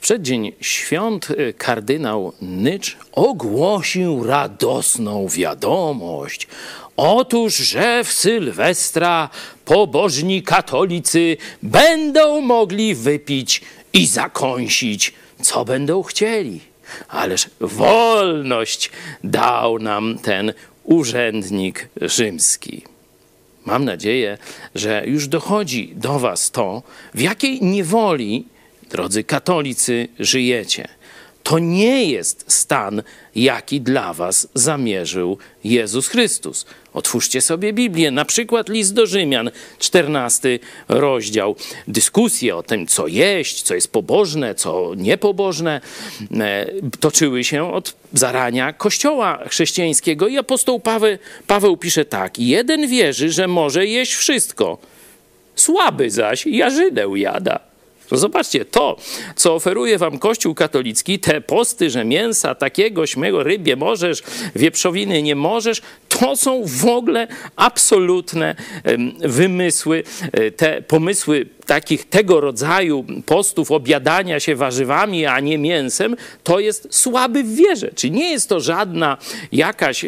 W przeddzień świąt y, kardynał Nycz ogłosił radosną wiadomość. Otóż, że w Sylwestra pobożni katolicy będą mogli wypić i zakąsić, co będą chcieli. Ależ wolność dał nam ten urzędnik rzymski. Mam nadzieję, że już dochodzi do Was to, w jakiej niewoli, drodzy katolicy, żyjecie. To nie jest stan, jaki dla Was zamierzył Jezus Chrystus. Otwórzcie sobie Biblię, na przykład list do Rzymian, 14 rozdział. Dyskusje o tym, co jeść, co jest pobożne, co niepobożne, e, toczyły się od zarania Kościoła chrześcijańskiego. I apostoł Paweł, Paweł pisze tak: Jeden wierzy, że może jeść wszystko, słaby zaś jarzydę jada. To zobaczcie, to, co oferuje wam Kościół katolicki, te posty, że mięsa takiego, śmego, rybie możesz, wieprzowiny nie możesz, to są w ogóle absolutne wymysły, e, te pomysły takich tego rodzaju postów obiadania się warzywami, a nie mięsem, to jest słaby w wierze. Czy nie jest to żadna jakaś,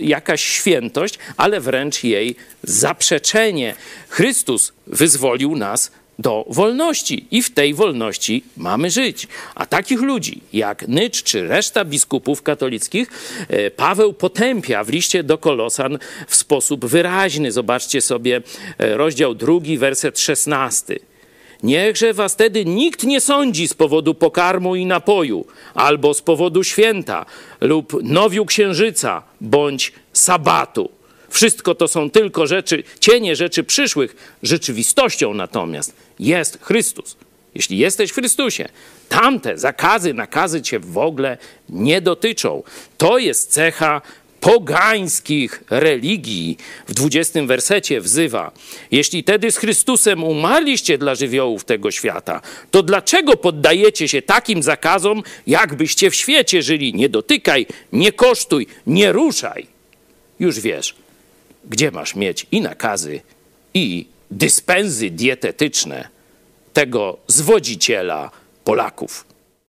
jakaś świętość, ale wręcz jej zaprzeczenie. Chrystus wyzwolił nas do wolności i w tej wolności mamy żyć. A takich ludzi jak Nycz czy reszta biskupów katolickich e, Paweł potępia w liście do Kolosan w sposób wyraźny. Zobaczcie sobie e, rozdział drugi, werset szesnasty. Niechże was wtedy nikt nie sądzi z powodu pokarmu i napoju, albo z powodu święta, lub nowiu księżyca, bądź sabatu wszystko to są tylko rzeczy, cienie rzeczy przyszłych. Rzeczywistością natomiast jest Chrystus. Jeśli jesteś w Chrystusie, tamte zakazy, nakazy cię w ogóle nie dotyczą. To jest cecha pogańskich religii. W 20 wersecie wzywa: Jeśli tedy z Chrystusem umarliście dla żywiołów tego świata, to dlaczego poddajecie się takim zakazom, jakbyście w świecie żyli? Nie dotykaj, nie kosztuj, nie ruszaj. Już wiesz, gdzie masz mieć i nakazy, i dyspensy dietetyczne tego zwodziciela Polaków.